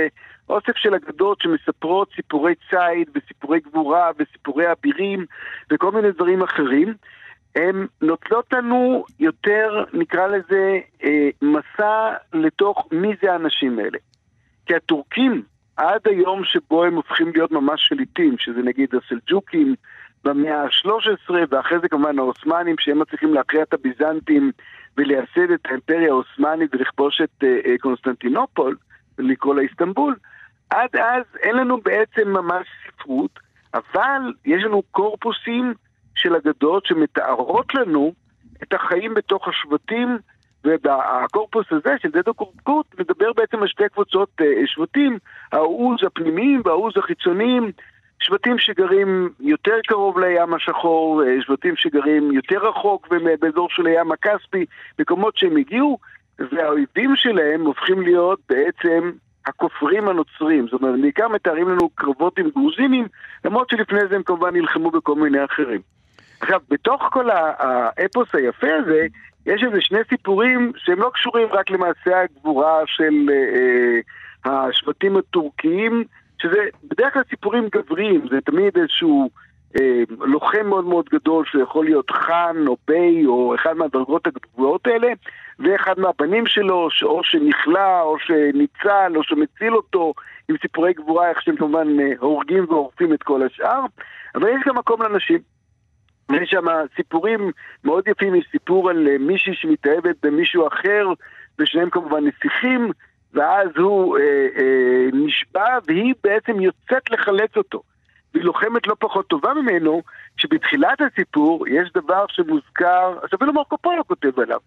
אוסף של אגדות שמספרות סיפורי ציד וסיפורי גבורה וסיפורי אבירים וכל מיני דברים אחרים. הן נוטלות לנו יותר, נקרא לזה, אה, מסע לתוך מי זה האנשים האלה. כי הטורקים, עד היום שבו הם הופכים להיות ממש שליטים, שזה נגיד הסלג'וקים במאה ה-13, ואחרי זה כמובן העות'מאנים, שהם מצליחים להכריע את הביזנטים ולייסד את האימפריה העות'מאנית ולכבוש את אה, אה, קונסטנטינופול, ולקרוא לה איסטנבול, עד אז אין לנו בעצם ממש ספרות, אבל יש לנו קורפוסים של אגדות שמתארות לנו את החיים בתוך השבטים, והקורפוס הזה של דדו קורקוט מדבר בעצם על שתי קבוצות אה, שבטים, העוז הפנימיים והעוז החיצוניים, שבטים שגרים יותר קרוב לים השחור, אה, שבטים שגרים יותר רחוק באזור של הים הכספי, מקומות שהם הגיעו, והאויבים שלהם הופכים להיות בעצם הכופרים הנוצרים, זאת אומרת, בעיקר מתארים לנו קרבות עם גרוזינים, למרות שלפני זה הם כמובן נלחמו בכל מיני אחרים. עכשיו, בתוך כל האפוס היפה הזה, יש איזה שני סיפורים שהם לא קשורים רק למעשה הגבורה של אה, אה, השבטים הטורקיים, שזה בדרך כלל סיפורים גבריים, זה תמיד איזשהו אה, לוחם מאוד מאוד גדול שיכול להיות חאן או ביי או אחד מהדרגות הגבוהות האלה, ואחד מהבנים שלו, שאו שנכלא או שניצל או שמציל אותו, עם סיפורי גבורה, איך שהם כמובן אה, הורגים והורפים את כל השאר, אבל יש גם מקום לנשים. יש שם סיפורים מאוד יפים, יש סיפור על אה, מישהי שמתאהבת במישהו אחר, ושניהם כמובן נסיכים, ואז הוא אה, אה, נשבע, והיא בעצם יוצאת לחלץ אותו. והיא לוחמת לא פחות טובה ממנו, שבתחילת הסיפור יש דבר שמוזכר, אפילו מרקו פולו כותב עליו,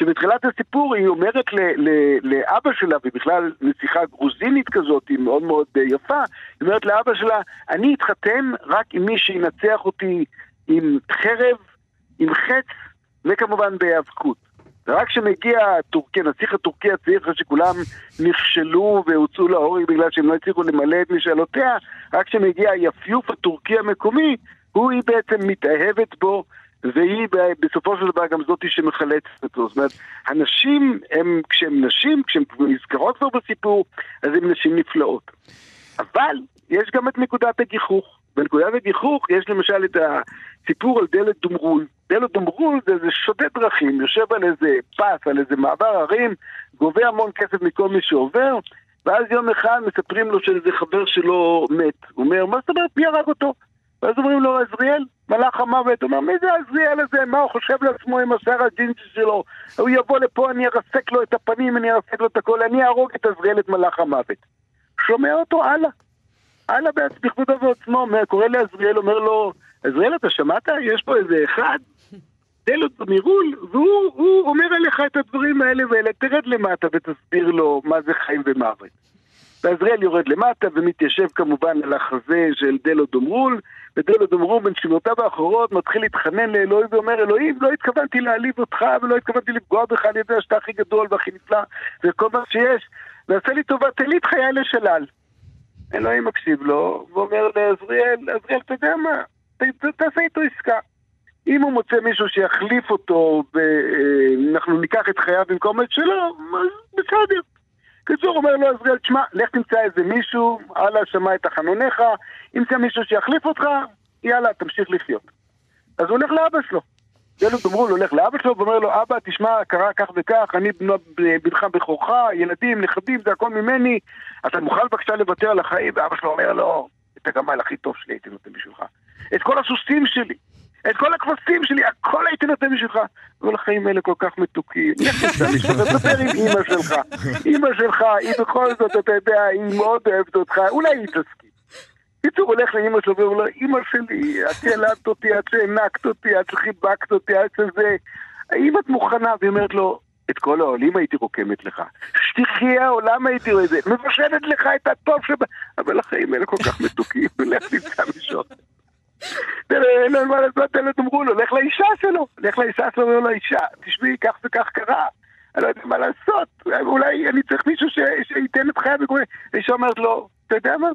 שבתחילת הסיפור היא אומרת ל, ל, לאבא שלה, והיא בכלל נסיכה גרוזינית כזאת, היא מאוד מאוד אה, יפה, היא אומרת לאבא שלה, אני אתחתן רק עם מי שינצח אותי עם חרב, עם חץ, וכמובן בהיאבקות. ורק כשמגיע הטורקי, הנסיך הטורקי הצעיר, אחרי שכולם נכשלו והוצאו להורג בגלל שהם לא הצליחו למלא את משאלותיה, רק כשמגיע היפיוף הטורקי המקומי, הוא היא בעצם מתאהבת בו, והיא בסופו של דבר גם זאתי שמחלצת אותו. זאת אומרת, הנשים, הם, כשהן נשים, כשהן נזכרות כבר בסיפור, אז הן נשים נפלאות. אבל יש גם את נקודת הגיחוך. בנקודת הגיחוך יש למשל את הסיפור על דלת דומרול, דלו דומרול זה איזה שודד דרכים, יושב על איזה פס, על איזה מעבר הרים, גובה המון כסף מכל מי שעובר, ואז יום אחד מספרים לו שאיזה חבר שלו מת. הוא אומר, מה זאת אומרת, מי הרג אותו? ואז אומרים לו, עזריאל, מלאך המוות. הוא אומר, מי זה עזריאל הזה? מה הוא חושב לעצמו עם השיער הג'ינג'י שלו? הוא יבוא לפה, אני ארסק לו את הפנים, אני ארסק לו את הכל, אני אהרוג את עזריאל, את מלאך המוות. שומע אותו הלאה. הלאה בכבודו ועצמו, קורא לעזריאל, אומר לו, עזריאל, אתה שמעת? יש פה איזה אחד, תן לו במירול, והוא אומר עליך את הדברים האלה ואלה, תרד למטה ותסביר לו מה זה חיים ומוות. ועזריאל יורד למטה ומתיישב כמובן על החזה של דלו דומרול, ודלו דומרול בנשימותיו האחרות מתחיל להתחנן לאלוהים ואומר, אלוהים, לא התכוונתי להעליב אותך ולא התכוונתי לפגוע בך, אני יודע שאתה הכי גדול והכי נפלא וכל מה שיש, ועשה לי טובה, תן לי את חיי לשלל. אלוהים מקשיב לו, ואומר לעזריאל, עזריאל, אתה יודע מה, תעשה איתו עסקה. אם הוא מוצא מישהו שיחליף אותו, ואנחנו ניקח את חייו במקום את שלו, אז בסדר. קיצור, אומר לו עזריאל, תשמע, לך תמצא איזה מישהו, הלאה שמע את תחנוניך, אם זה מישהו שיחליף אותך, יאללה, תמשיך לחיות. אז הוא הולך לאבא שלו. ילד אמרו לו, הולך לאבא שלו ואומר לו, אבא, תשמע, קרה כך וכך, אני בנך בכורך, ילדים, נכדים, זה הכל ממני, אתה מוכן בבקשה לוותר על החיים? ואבא שלו אומר לו, את הגמל הכי טוב שלי הייתי נותן בשבילך. את כל הסוסים שלי, את כל הכבשים שלי, הכל הייתי נותן בשבילך. כל החיים האלה כל כך מתוקים. לך (laughs) תדבר עם אימא שלך. אימא שלך, היא בכל זאת, אתה יודע, היא מאוד אוהבת אותך, אולי היא תסכים. קיצור, הולך לאימא שלו ואומר לו, אימא שלי, את ילדת אותי, את שהענקת אותי, את שחיבקת אותי, את שזה... האם את מוכנה? והיא אומרת לו, את כל העולים הייתי רוקמת לך. שטיחי העולם הייתי רואה את זה, מבשלת לך את הטוב שבה... אבל החיים האלה כל כך מתוקים, לך נמצא מישהו. אין לו מה לעשות, לו, תאמרו לו, לך לאישה שלו, לך לאישה שלו, אומר לו, אישה, תשמעי, כך וכך קרה. אני לא יודע מה לעשות, אולי אני צריך מישהו שייתן את חיי וגורם. האישה אומרת לו, אתה יודע מה?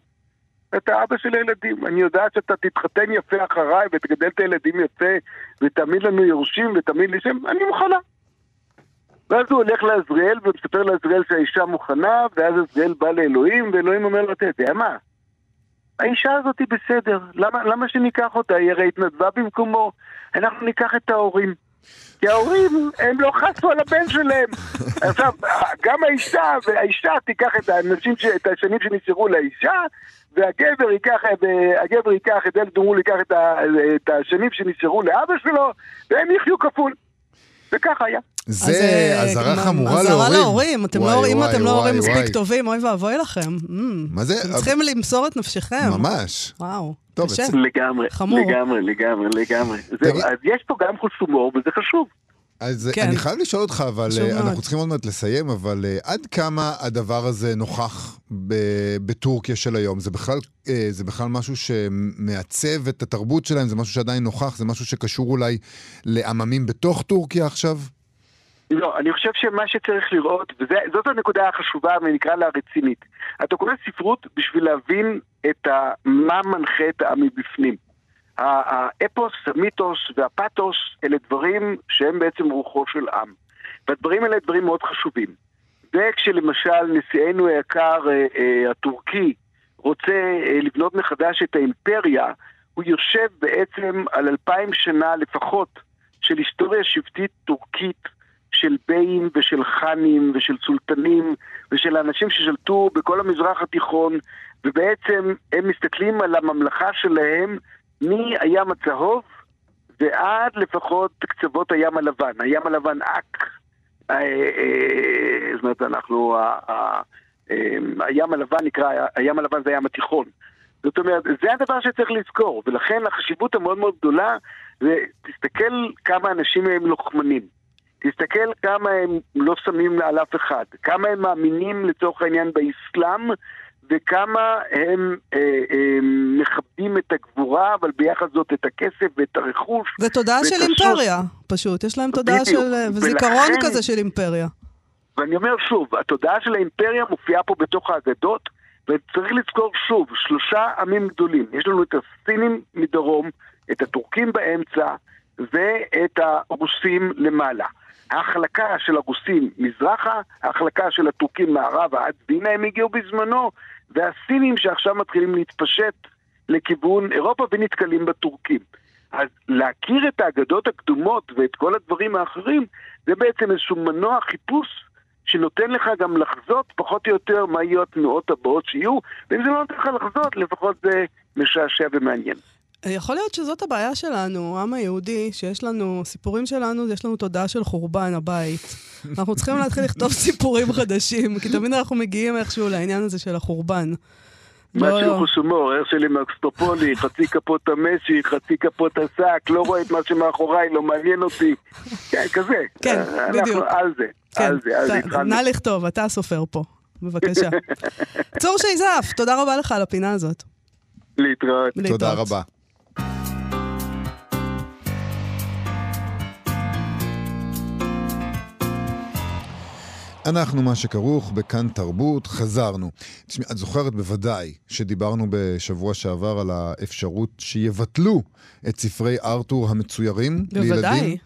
אתה אבא של הילדים, אני יודעת שאתה תתחתן יפה אחריי ותגדל את הילדים יפה ותעמיד לנו יורשים ותעמיד לי שם, אני מוכנה. ואז הוא הולך לעזריאל ומספר לעזריאל שהאישה מוכנה, ואז עזריאל בא לאלוהים, ואלוהים אומר לו, אתה יודע מה? האישה הזאת היא בסדר, למה, למה שניקח אותה? היא הרי התנדבה במקומו. אנחנו ניקח את ההורים. כי ההורים, הם לא חסו על הבן שלהם. (laughs) עכשיו, גם האישה, והאישה תיקח את האנשים, את השנים שנשארו לאישה, והגבר ייקח, הגבר ייקח, את אל דומול ייקח את השנים שנשארו לאבא שלו, והם יחיו כפול. וככה היה. זה אה, אזהרה חמורה להורים. אזהרה להורים. אתם לא, אם אתם לא הורים מספיק טובים, אוי ואבוי לכם. מה זה? אתם צריכים למסור את נפשכם. ממש. וואו, טוב, קשה. לגמרי, חמור. לגמרי, לגמרי, לגמרי. אז יש פה גם חוש הומור, וזה חשוב. אז כן. אני חייב לשאול אותך, אבל אה, מאוד. אנחנו צריכים עוד מעט לסיים, אבל אה, עד כמה הדבר הזה נוכח ב- בטורקיה של היום? זה בכלל, אה, זה בכלל משהו שמעצב את התרבות שלהם? זה משהו שעדיין נוכח? זה משהו שקשור אולי לעממים בתוך טורקיה עכשיו? לא, אני חושב שמה שצריך לראות, וזאת הנקודה החשובה ונקרא לה רצינית. אתה קורא ספרות בשביל להבין את ה, מה מנחה את העם מבפנים. האפוס, המיתוס והפתוס אלה דברים שהם בעצם רוחו של עם. והדברים האלה דברים מאוד חשובים. וכשלמשל נשיאנו היקר אה, אה, הטורקי רוצה אה, לבנות מחדש את האימפריה, הוא יושב בעצם על אלפיים שנה לפחות של היסטוריה שבטית טורקית של ביים ושל חאנים ושל סולטנים ושל אנשים ששלטו בכל המזרח התיכון ובעצם הם מסתכלים על הממלכה שלהם מהים הצהוב ועד לפחות קצוות הים הלבן. הים הלבן אק, אה, אה, זאת אומרת אנחנו, אה, הים הלבן נקרא, הים הלבן זה הים התיכון. זאת אומרת, זה הדבר שצריך לזכור, ולכן החשיבות המאוד מאוד גדולה זה, תסתכל כמה אנשים הם לוחמנים. תסתכל כמה הם לא שמים על אף אחד, כמה הם מאמינים לצורך העניין באסלאם, וכמה הם אה, אה, מכבדים את הגבורה, אבל ביחד זאת את הכסף ואת הרכוש. זה תודעה של הסוס. אימפריה, פשוט. יש להם תודעה בדיוק. של... וזיכרון ולכן- כזה של אימפריה. ואני אומר שוב, התודעה של האימפריה מופיעה פה בתוך האגדות, וצריך לזכור שוב, שלושה עמים גדולים. יש לנו את הסינים מדרום, את הטורקים באמצע, ואת הרוסים למעלה. ההחלקה של הרוסים מזרחה, ההחלקה של הטורקים מערבה עד וינה הם הגיעו בזמנו, והסינים שעכשיו מתחילים להתפשט לכיוון אירופה ונתקלים בטורקים. אז להכיר את האגדות הקדומות ואת כל הדברים האחרים, זה בעצם איזשהו מנוע חיפוש שנותן לך גם לחזות פחות או יותר מה יהיו התנועות הבאות שיהיו, ואם זה לא נותן לך לחזות, לפחות זה משעשע ומעניין. יכול להיות שזאת הבעיה שלנו, העם היהודי, שיש לנו, סיפורים שלנו, יש לנו תודעה של חורבן הבית. (laughs) אנחנו צריכים להתחיל לכתוב סיפורים חדשים, כי תמיד אנחנו מגיעים איכשהו לעניין הזה של החורבן. מה לא, של לא. חוש הומור, הרשלי מקסטרופולי, חצי כפות המשי, חצי כפות השק, לא רואה את מה שמאחוריי, לא מעניין אותי. כן, כזה. כן, אה, בדיוק. אנחנו על זה, כן, על זה, על זה ת- התחלנו. נא לכתוב, אתה הסופר פה. בבקשה. (laughs) צור שייזף, תודה רבה לך על הפינה הזאת. להתראות. תודה. רבה. אנחנו מה שכרוך בכאן תרבות, חזרנו. תשמעי, את זוכרת בוודאי שדיברנו בשבוע שעבר על האפשרות שיבטלו את ספרי ארתור המצוירים לילדים? בוודאי.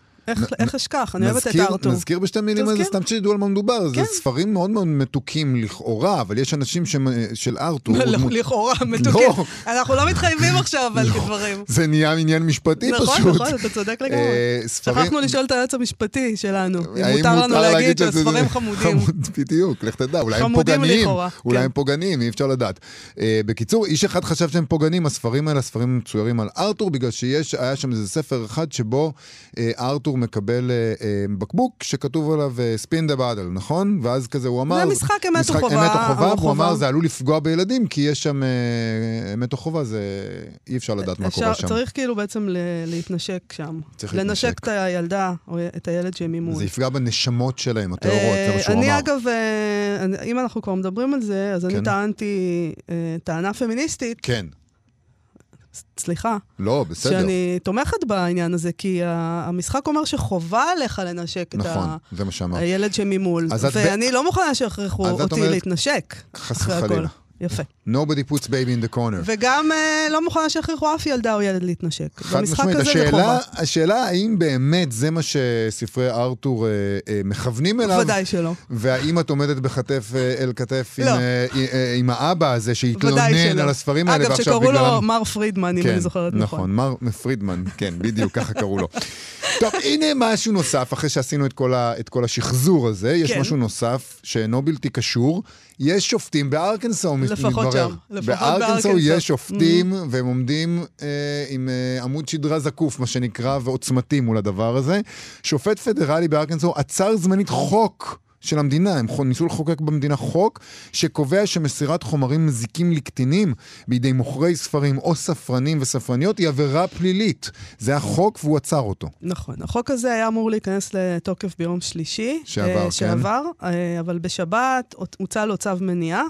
איך- אשכח? אני אוהבת את ארתור. נזכיר בשתי מילים על זה, תזכיר. סתם שתדעו על מה מדובר. כן. זה ספרים מאוד מאוד מתוקים לכאורה, אבל יש אנשים שמ- של ארתור. לא, דמות- לכאורה, מתוקים. לא. אנחנו לא מתחייבים עכשיו על כדברים. זה נהיה עניין משפטי פשוט. נכון, נכון, אתה צודק לגמרי. אה, שכחנו לשאול את היועץ המשפטי שלנו, אם מותר לנו להגיד שהספרים חמודים. (laughs) חמוד, בדיוק, לך תדע, אולי הם פוגעניים. אולי כן. הם פוגעניים, אי אפשר לדעת. אה, בקיצור, איש אחד חשב שהם פוגעניים, הספרים האלה, הספרים מצוירים על ארתור, בגלל שיש, היה שם איזה ספר אחד שבו אה, מקבל אה, אה, בקבוק שכתוב עליו ספין דה באדל, נכון? ואז כזה הוא אמר... זה משחק אמת משחק אמת או חובה, או והוא חובה. אמר זה עלול לפגוע בילדים, כי יש שם אה, אמת או חובה, זה אי אפשר לדעת מה קורה שם. צריך כאילו בעצם ל- להתנשק שם. צריך לנשק להתנשק. את הילדה או את הילד שהם ממול. זה יפגע בנשמות שלהם, הטהורות, זה מה אה, שהוא אני אמר. אגב, אה, אם אנחנו כבר מדברים על זה, אז כן. אני טענתי אה, טענה פמיניסטית, כן, סליחה, לא, בסדר. שאני תומכת בעניין הזה, כי המשחק אומר שחובה עליך לנשק את נכון, ה- זה מה שאמרת. הילד שממול, את ב- ואני לא מוכנה שיכריחו את אותי אומרת- להתנשק. חס. וחלילה. יפה. Nobody puts baby in the corner. וגם אה, לא מוכנה שיכריחו אף ילדה או ילד להתנשק. חד משמעית. השאלה. השאלה האם באמת זה מה שספרי ארתור אה, אה, מכוונים אליו, ודאי שלא. והאם את עומדת בכתף אה, אל כתף עם, לא. אה, אה, עם האבא הזה שהתלונן. על הספרים האלה, אגב, שקראו לו בגללם... מר פרידמן, אם כן, אני זוכרת נכון. נכון, מר פרידמן, כן, בדיוק, ככה קראו לו. טוב, הנה משהו נוסף, אחרי שעשינו את כל, ה, את כל השחזור הזה, יש כן. משהו נוסף שאינו בלתי קשור. יש שופטים בארקנסו, לפחות מתברר. שם, לפחות בארקנסו בארקנסו. יש שופטים, והם עומדים אה, עם אה, עמוד שדרה זקוף, מה שנקרא, ועוצמתי מול הדבר הזה. שופט פדרלי בארקנסו עצר זמנית חוק. של המדינה, הם ניסו לחוקק במדינה חוק שקובע שמסירת חומרים מזיקים לקטינים בידי מוכרי ספרים או ספרנים וספרניות היא עבירה פלילית. זה החוק והוא עצר אותו. נכון. החוק הזה היה אמור להיכנס לתוקף ביום שלישי. שעבר, אה, כן. שעבר, אה, אבל בשבת הוצא לו צו מניעה.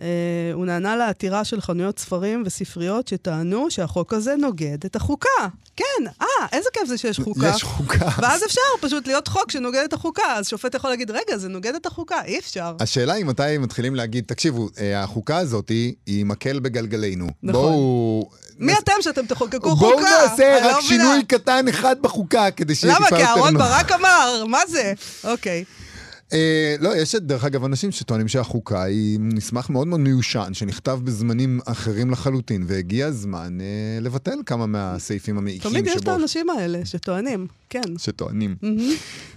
אה, הוא נענה לעתירה של חנויות ספרים וספריות שטענו שהחוק הזה נוגד את החוקה. כן, אה, איזה כיף זה שיש חוקה. יש חוקה. ואז אפשר פשוט להיות חוק שנוגד את החוקה. אז שופט יכול להגיד, רגע, זה נוגד את החוקה, אי אפשר. השאלה היא מתי מתחילים להגיד, תקשיבו, אה, החוקה הזאת היא, מקל בגלגלינו. נכון. בואו... מי נס- אתם שאתם תחוקקו בואו חוקה? נעשה אני לא רק מבינה. שינוי קטן אחד בחוקה, כדי שיהיה למה? טיפה כי יותר אהרון נוח. ברק אמר, מה זה? אוקיי. אה, לא, יש דרך אגב אנשים שטוענים שהחוקה היא מסמך מאוד מאוד מיושן, שנכתב בזמנים אחרים לחלוטין, והגיע הזמן אה, לבטל כמה מהסעיפים המעיקים תמיד יש את שבו. האנשים האלה שטוענים, כן. שטוענים.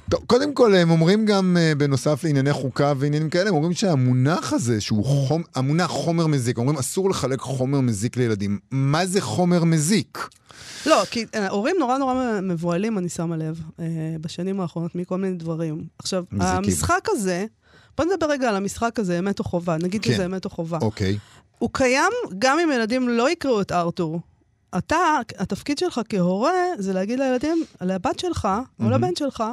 טוב, קודם כל, הם אומרים גם, אה, בנוסף לענייני חוקה ועניינים כאלה, הם אומרים שהמונח הזה, שהוא חום, המונח חומר מזיק, אומרים אסור לחלק חומר מזיק לילדים. מה זה חומר מזיק? לא, כי אה, הורים נורא נורא מבוהלים, אני שמה לב, אה, בשנים האחרונות, מכל מיני דברים. עכשיו. המשחק הזה, בוא נדבר רגע על המשחק הזה, אמת או חובה. נגיד כן. שזה אמת או חובה. אוקיי. הוא קיים גם אם ילדים לא יקראו את ארתור. אתה, התפקיד שלך כהורה זה להגיד לילדים, לבת שלך או לבן שלך,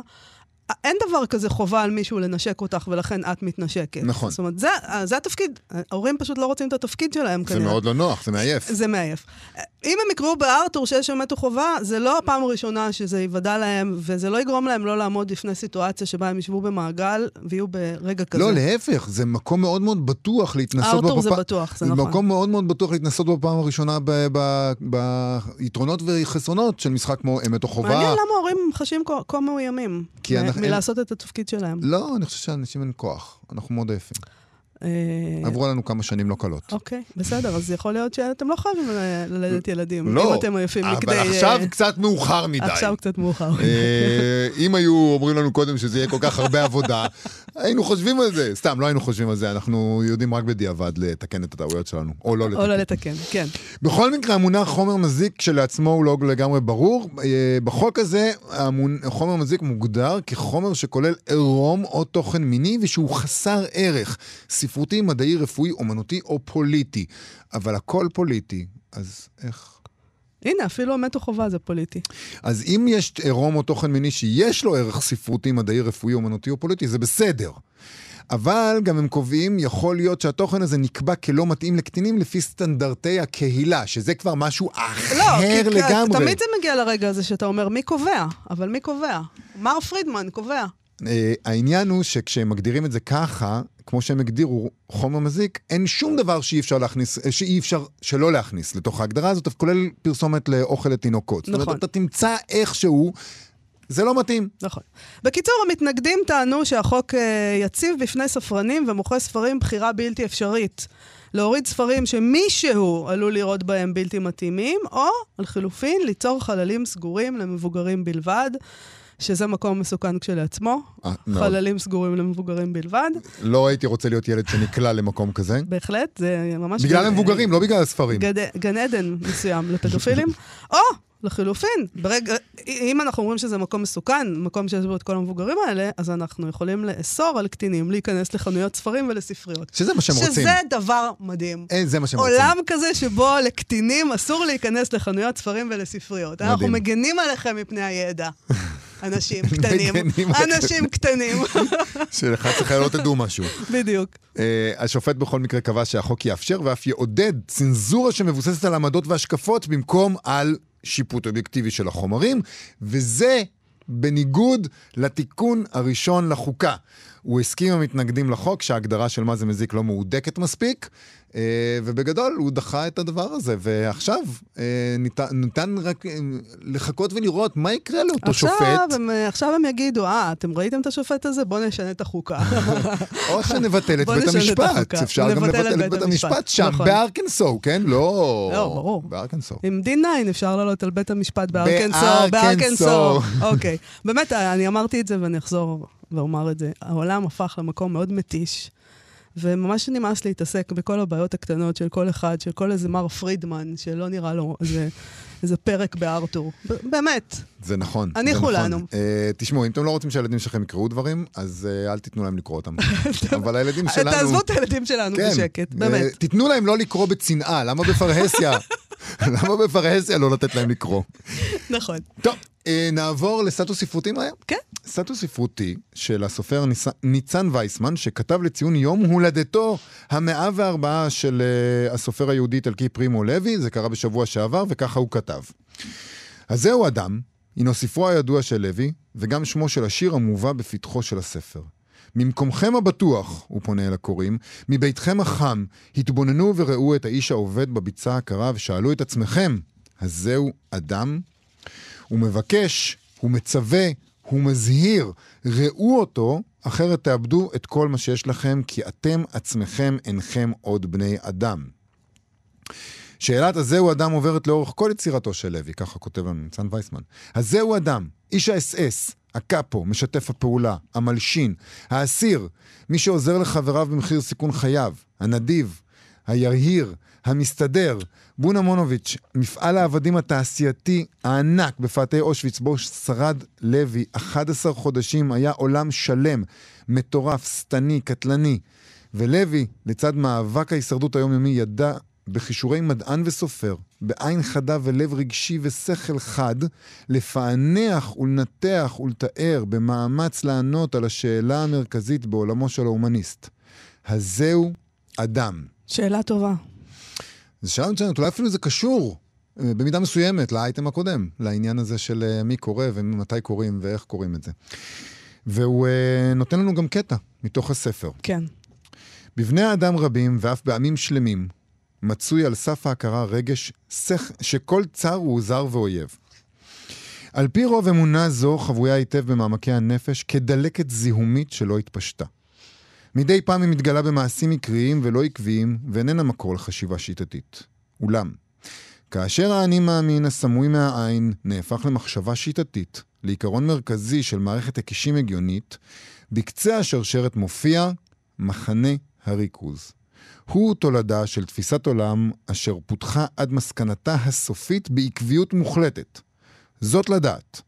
אין דבר כזה חובה על מישהו לנשק אותך ולכן את מתנשקת. נכון. זאת אומרת, זה, זה התפקיד. ההורים פשוט לא רוצים את התפקיד שלהם זה כנראה. מאוד לא נוח, זה מעייף. זה מעייף. אם הם יקראו בארתור שיש אמת או חובה, זה לא הפעם הראשונה שזה ייוודע להם, וזה לא יגרום להם לא לעמוד לפני סיטואציה שבה הם ישבו במעגל ויהיו ברגע כזה. לא, להפך, זה מקום מאוד מאוד בטוח להתנסות בו. ארתור זה בטוח, זה זה נכון. מקום מאוד מאוד בטוח להתנסות בו בפעם הראשונה ב- ב- ביתרונות וחסרונות של משחק כמו אמת או חובה. מעניין למה ההורים חשים כה- מאוימים כי אנחנו- מלעשות את התפקיד שלהם. לא, אני חושב שאנשים אין כוח, אנחנו מאוד עייפים. אה, עברו לנו כמה שנים לא קלות. אוקיי, בסדר, אז יכול להיות שאתם לא חייבים ל- ללדת ילדים, לא, אם אתם עייפים אבל מכדי... עכשיו אה, קצת מאוחר מדי. עכשיו קצת מאוחר. אה, אם היו אומרים לנו קודם שזה יהיה כל כך הרבה עבודה, היינו חושבים על זה. סתם, לא היינו חושבים על זה, אנחנו יודעים רק בדיעבד לתקן את הטעויות שלנו, או לא או לא לתקן. לתקן, כן. בכל מקרה, המונח חומר מזיק כשלעצמו הוא לא לגמרי ברור. אה, בחוק הזה. חומר מזיק מוגדר כחומר שכולל עירום או תוכן מיני ושהוא חסר ערך, ספרותי, מדעי, רפואי, אומנותי או פוליטי. אבל הכל פוליטי, אז איך? הנה, אפילו מתו חובה זה פוליטי. אז אם יש עירום או תוכן מיני שיש לו ערך ספרותי, מדעי, רפואי, אומנותי או פוליטי, זה בסדר. אבל גם הם קובעים, יכול להיות שהתוכן הזה נקבע כלא מתאים לקטינים לפי סטנדרטי הקהילה, שזה כבר משהו אחר לא, כי לגמרי. תמיד זה מגיע לרגע הזה שאתה אומר, מי קובע? אבל מי קובע? מר פרידמן קובע. אה, העניין הוא שכשהם מגדירים את זה ככה, כמו שהם הגדירו חומר מזיק, אין שום דבר שאי אפשר להכניס, אה, שאי אפשר שלא להכניס לתוך ההגדרה הזאת, כולל פרסומת לאוכל לתינוקות. זאת נכון. אומרת, אתה תמצא איכשהו, זה לא מתאים. נכון. בקיצור, המתנגדים טענו שהחוק אה, יציב בפני ספרנים ומוכרי ספרים בחירה בלתי אפשרית. להוריד ספרים שמישהו עלול לראות בהם בלתי מתאימים, או, על חילופין, ליצור חללים סגורים למבוגרים בלבד, שזה מקום מסוכן כשלעצמו. אה, מאוד. חללים סגורים למבוגרים בלבד. לא הייתי רוצה להיות ילד שנקלע למקום כזה. בהחלט, זה ממש... בגלל המבוגרים, לא בגלל הספרים. גד... גן עדן מסוים לפדופילים. (laughs) או, לחילופין, ברגע, אם אנחנו אומרים שזה מקום מסוכן, מקום שיש בו את כל המבוגרים האלה, אז אנחנו יכולים לאסור על קטינים להיכנס לחנויות ספרים ולספריות. שזה מה שהם רוצים. שזה דבר מדהים. אה, זה מה שהם רוצים. עולם כזה שבו לקטינים אסור להיכנס לחנויות ספרים ולספריות. אנחנו מדהים. מגנים עליכם מפני הידע. (laughs) אנשים קטנים. אנשים (laughs) קטנים. שלך צריך לא תדעו משהו. בדיוק. אה, השופט בכל מקרה קבע שהחוק יאפשר ואף יעודד צנזורה שמבוססת על עמדות והשקפות במקום על שיפוט אובייקטיבי של החומרים, וזה בניגוד לתיקון הראשון לחוקה. הוא הסכים עם המתנגדים לחוק שההגדרה של מה זה מזיק לא מהודקת מספיק, ובגדול הוא דחה את הדבר הזה, ועכשיו אה, ניתן, ניתן רק אה, לחכות ולראות מה יקרה לאותו עכשיו שופט, הם, עכשיו הם יגידו, אה, אתם ראיתם את השופט הזה? בואו נשנה את החוקה. (laughs) או שנבטל את בית המשפט. אפשר גם לבטל את בית המשפט שם, נכון. בארקנסו, כן? לא... לא, ברור. בארקנסו. עם D9 אפשר לעלות על בית המשפט בארקנסו. בארקנסו. (laughs) אוקיי. באמת, אני אמרתי את זה ואני אחזור ואומר את זה. העולם הפך למקום מאוד מתיש, וממש נמאס להתעסק בכל הבעיות הקטנות של כל אחד, של כל איזה מר פרידמן, שלא נראה לו איזה, איזה פרק בארתור. באמת. זה נכון. הניחו זה נכון. לנו. אה, תשמעו, אם אתם לא רוצים שהילדים שלכם יקראו דברים, אז אה, אל תיתנו להם לקרוא אותם. (laughs) אבל הילדים שלנו... תעזבו את הילדים שלנו כן, בשקט, אה, באמת. תיתנו להם לא לקרוא בצנעה, למה בפרהסיה? (laughs) למה בפרהסיה לא לתת להם לקרוא? נכון. טוב, נעבור לסטטוס ספרותי מהר. כן. סטטוס ספרותי של הסופר ניס... ניצן וייסמן, שכתב לציון יום הולדתו המאה וארבעה של uh, הסופר היהודי-איטלקי פרימו לוי, זה קרה בשבוע שעבר, וככה הוא כתב. אז זהו אדם, הינו ספרו הידוע של לוי, וגם שמו של השיר המובא בפתחו של הספר. ממקומכם הבטוח, הוא פונה אל הקוראים, מביתכם החם, התבוננו וראו את האיש העובד בביצה הקרה ושאלו את עצמכם, אז זהו אדם? הוא מבקש, הוא מצווה, הוא מזהיר, ראו אותו, אחרת תאבדו את כל מה שיש לכם, כי אתם עצמכם אינכם עוד בני אדם. שאלת הזהו אדם עוברת לאורך כל יצירתו של לוי, ככה כותב לנו ניצן וייסמן. הזהו אדם, איש האס-אס, הקאפו, משתף הפעולה, המלשין, האסיר, מי שעוזר לחבריו במחיר סיכון חייו, הנדיב, הירהיר, המסתדר, בונה מונוביץ', מפעל העבדים התעשייתי הענק בפאתי אושוויץ, בו שרד לוי 11 חודשים, היה עולם שלם, מטורף, שטני, קטלני. ולוי, לצד מאבק ההישרדות היומיומי, ידע בכישורי מדען וסופר, בעין חדה ולב רגשי ושכל חד, לפענח ולנתח ולתאר במאמץ לענות על השאלה המרכזית בעולמו של ההומניסט. הזהו אדם. שאלה טובה. זו שאלה מצוינת, אולי אפילו זה קשור אה, במידה מסוימת לאייטם הקודם, לעניין הזה של אה, מי קורא ומתי קוראים ואיך קוראים את זה. והוא אה, נותן לנו גם קטע מתוך הספר. כן. בבני האדם רבים ואף בעמים שלמים מצוי על סף ההכרה רגש שכ... שכל צר הוא זר ואויב. על פי רוב אמונה זו חבויה היטב במעמקי הנפש כדלקת זיהומית שלא התפשטה. מדי פעם היא מתגלה במעשים מקריים ולא עקביים, ואיננה מקור לחשיבה שיטתית. אולם, כאשר האני מאמין הסמוי מהעין נהפך למחשבה שיטתית, לעיקרון מרכזי של מערכת הקישים הגיונית, בקצה השרשרת מופיע מחנה הריכוז. הוא תולדה של תפיסת עולם אשר פותחה עד מסקנתה הסופית בעקביות מוחלטת. זאת לדעת,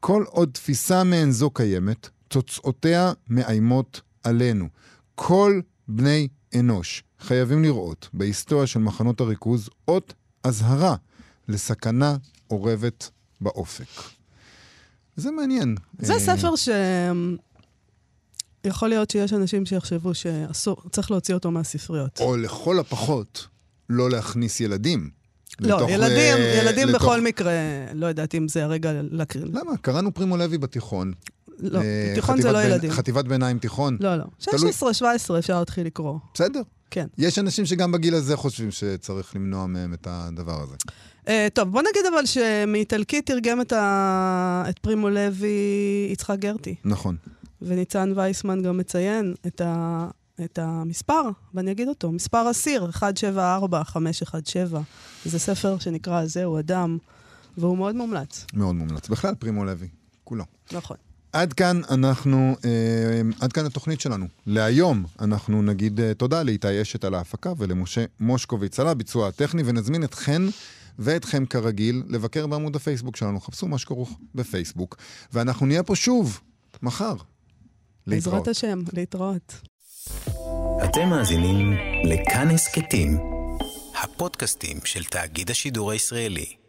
כל עוד תפיסה מעין זו קיימת, תוצאותיה מאיימות עלינו. כל בני אנוש חייבים לראות בהיסטוריה של מחנות הריכוז אות אזהרה לסכנה אורבת באופק. זה מעניין. זה אה, ספר ש... יכול להיות שיש אנשים שיחשבו שצריך להוציא אותו מהספריות. או לכל הפחות, לא להכניס ילדים. לא, לתוך, ילדים, אה, ילדים לתוך- בכל מקרה, לא יודעת אם זה הרגע להקריא. למה? קראנו פרימו לוי בתיכון. לא, אה, תיכון זה לא בין- ילדים. חטיבת ביניים תיכון. לא, לא. תלוי. 16-17 אפשר להתחיל לקרוא. בסדר. כן. יש אנשים שגם בגיל הזה חושבים שצריך למנוע מהם את הדבר הזה. Uh, טוב, בוא נגיד אבל שמאיטלקית תרגם את, ה... את פרימו לוי יצחק גרטי, נכון. וניצן וייסמן גם מציין את, ה... את המספר, ואני אגיד אותו, מספר אסיר, 174517. זה ספר שנקרא זהו אדם, והוא מאוד מומלץ. מאוד מומלץ. בכלל, פרימו לוי. כולו. נכון. עד כאן אנחנו, אה, עד כאן התוכנית שלנו. להיום אנחנו נגיד אה, תודה לאיתי אשת על ההפקה ולמשה מושקוביץ על הביצוע הטכני, ונזמין אתכן ואתכם כרגיל לבקר בעמוד הפייסבוק שלנו. חפשו מה שכרוך בפייסבוק, ואנחנו נהיה פה שוב, מחר. להתראות. בעזרת השם, להתראות. אתם מאזינים לכאן הסכתים, הפודקאסטים של תאגיד השידור הישראלי.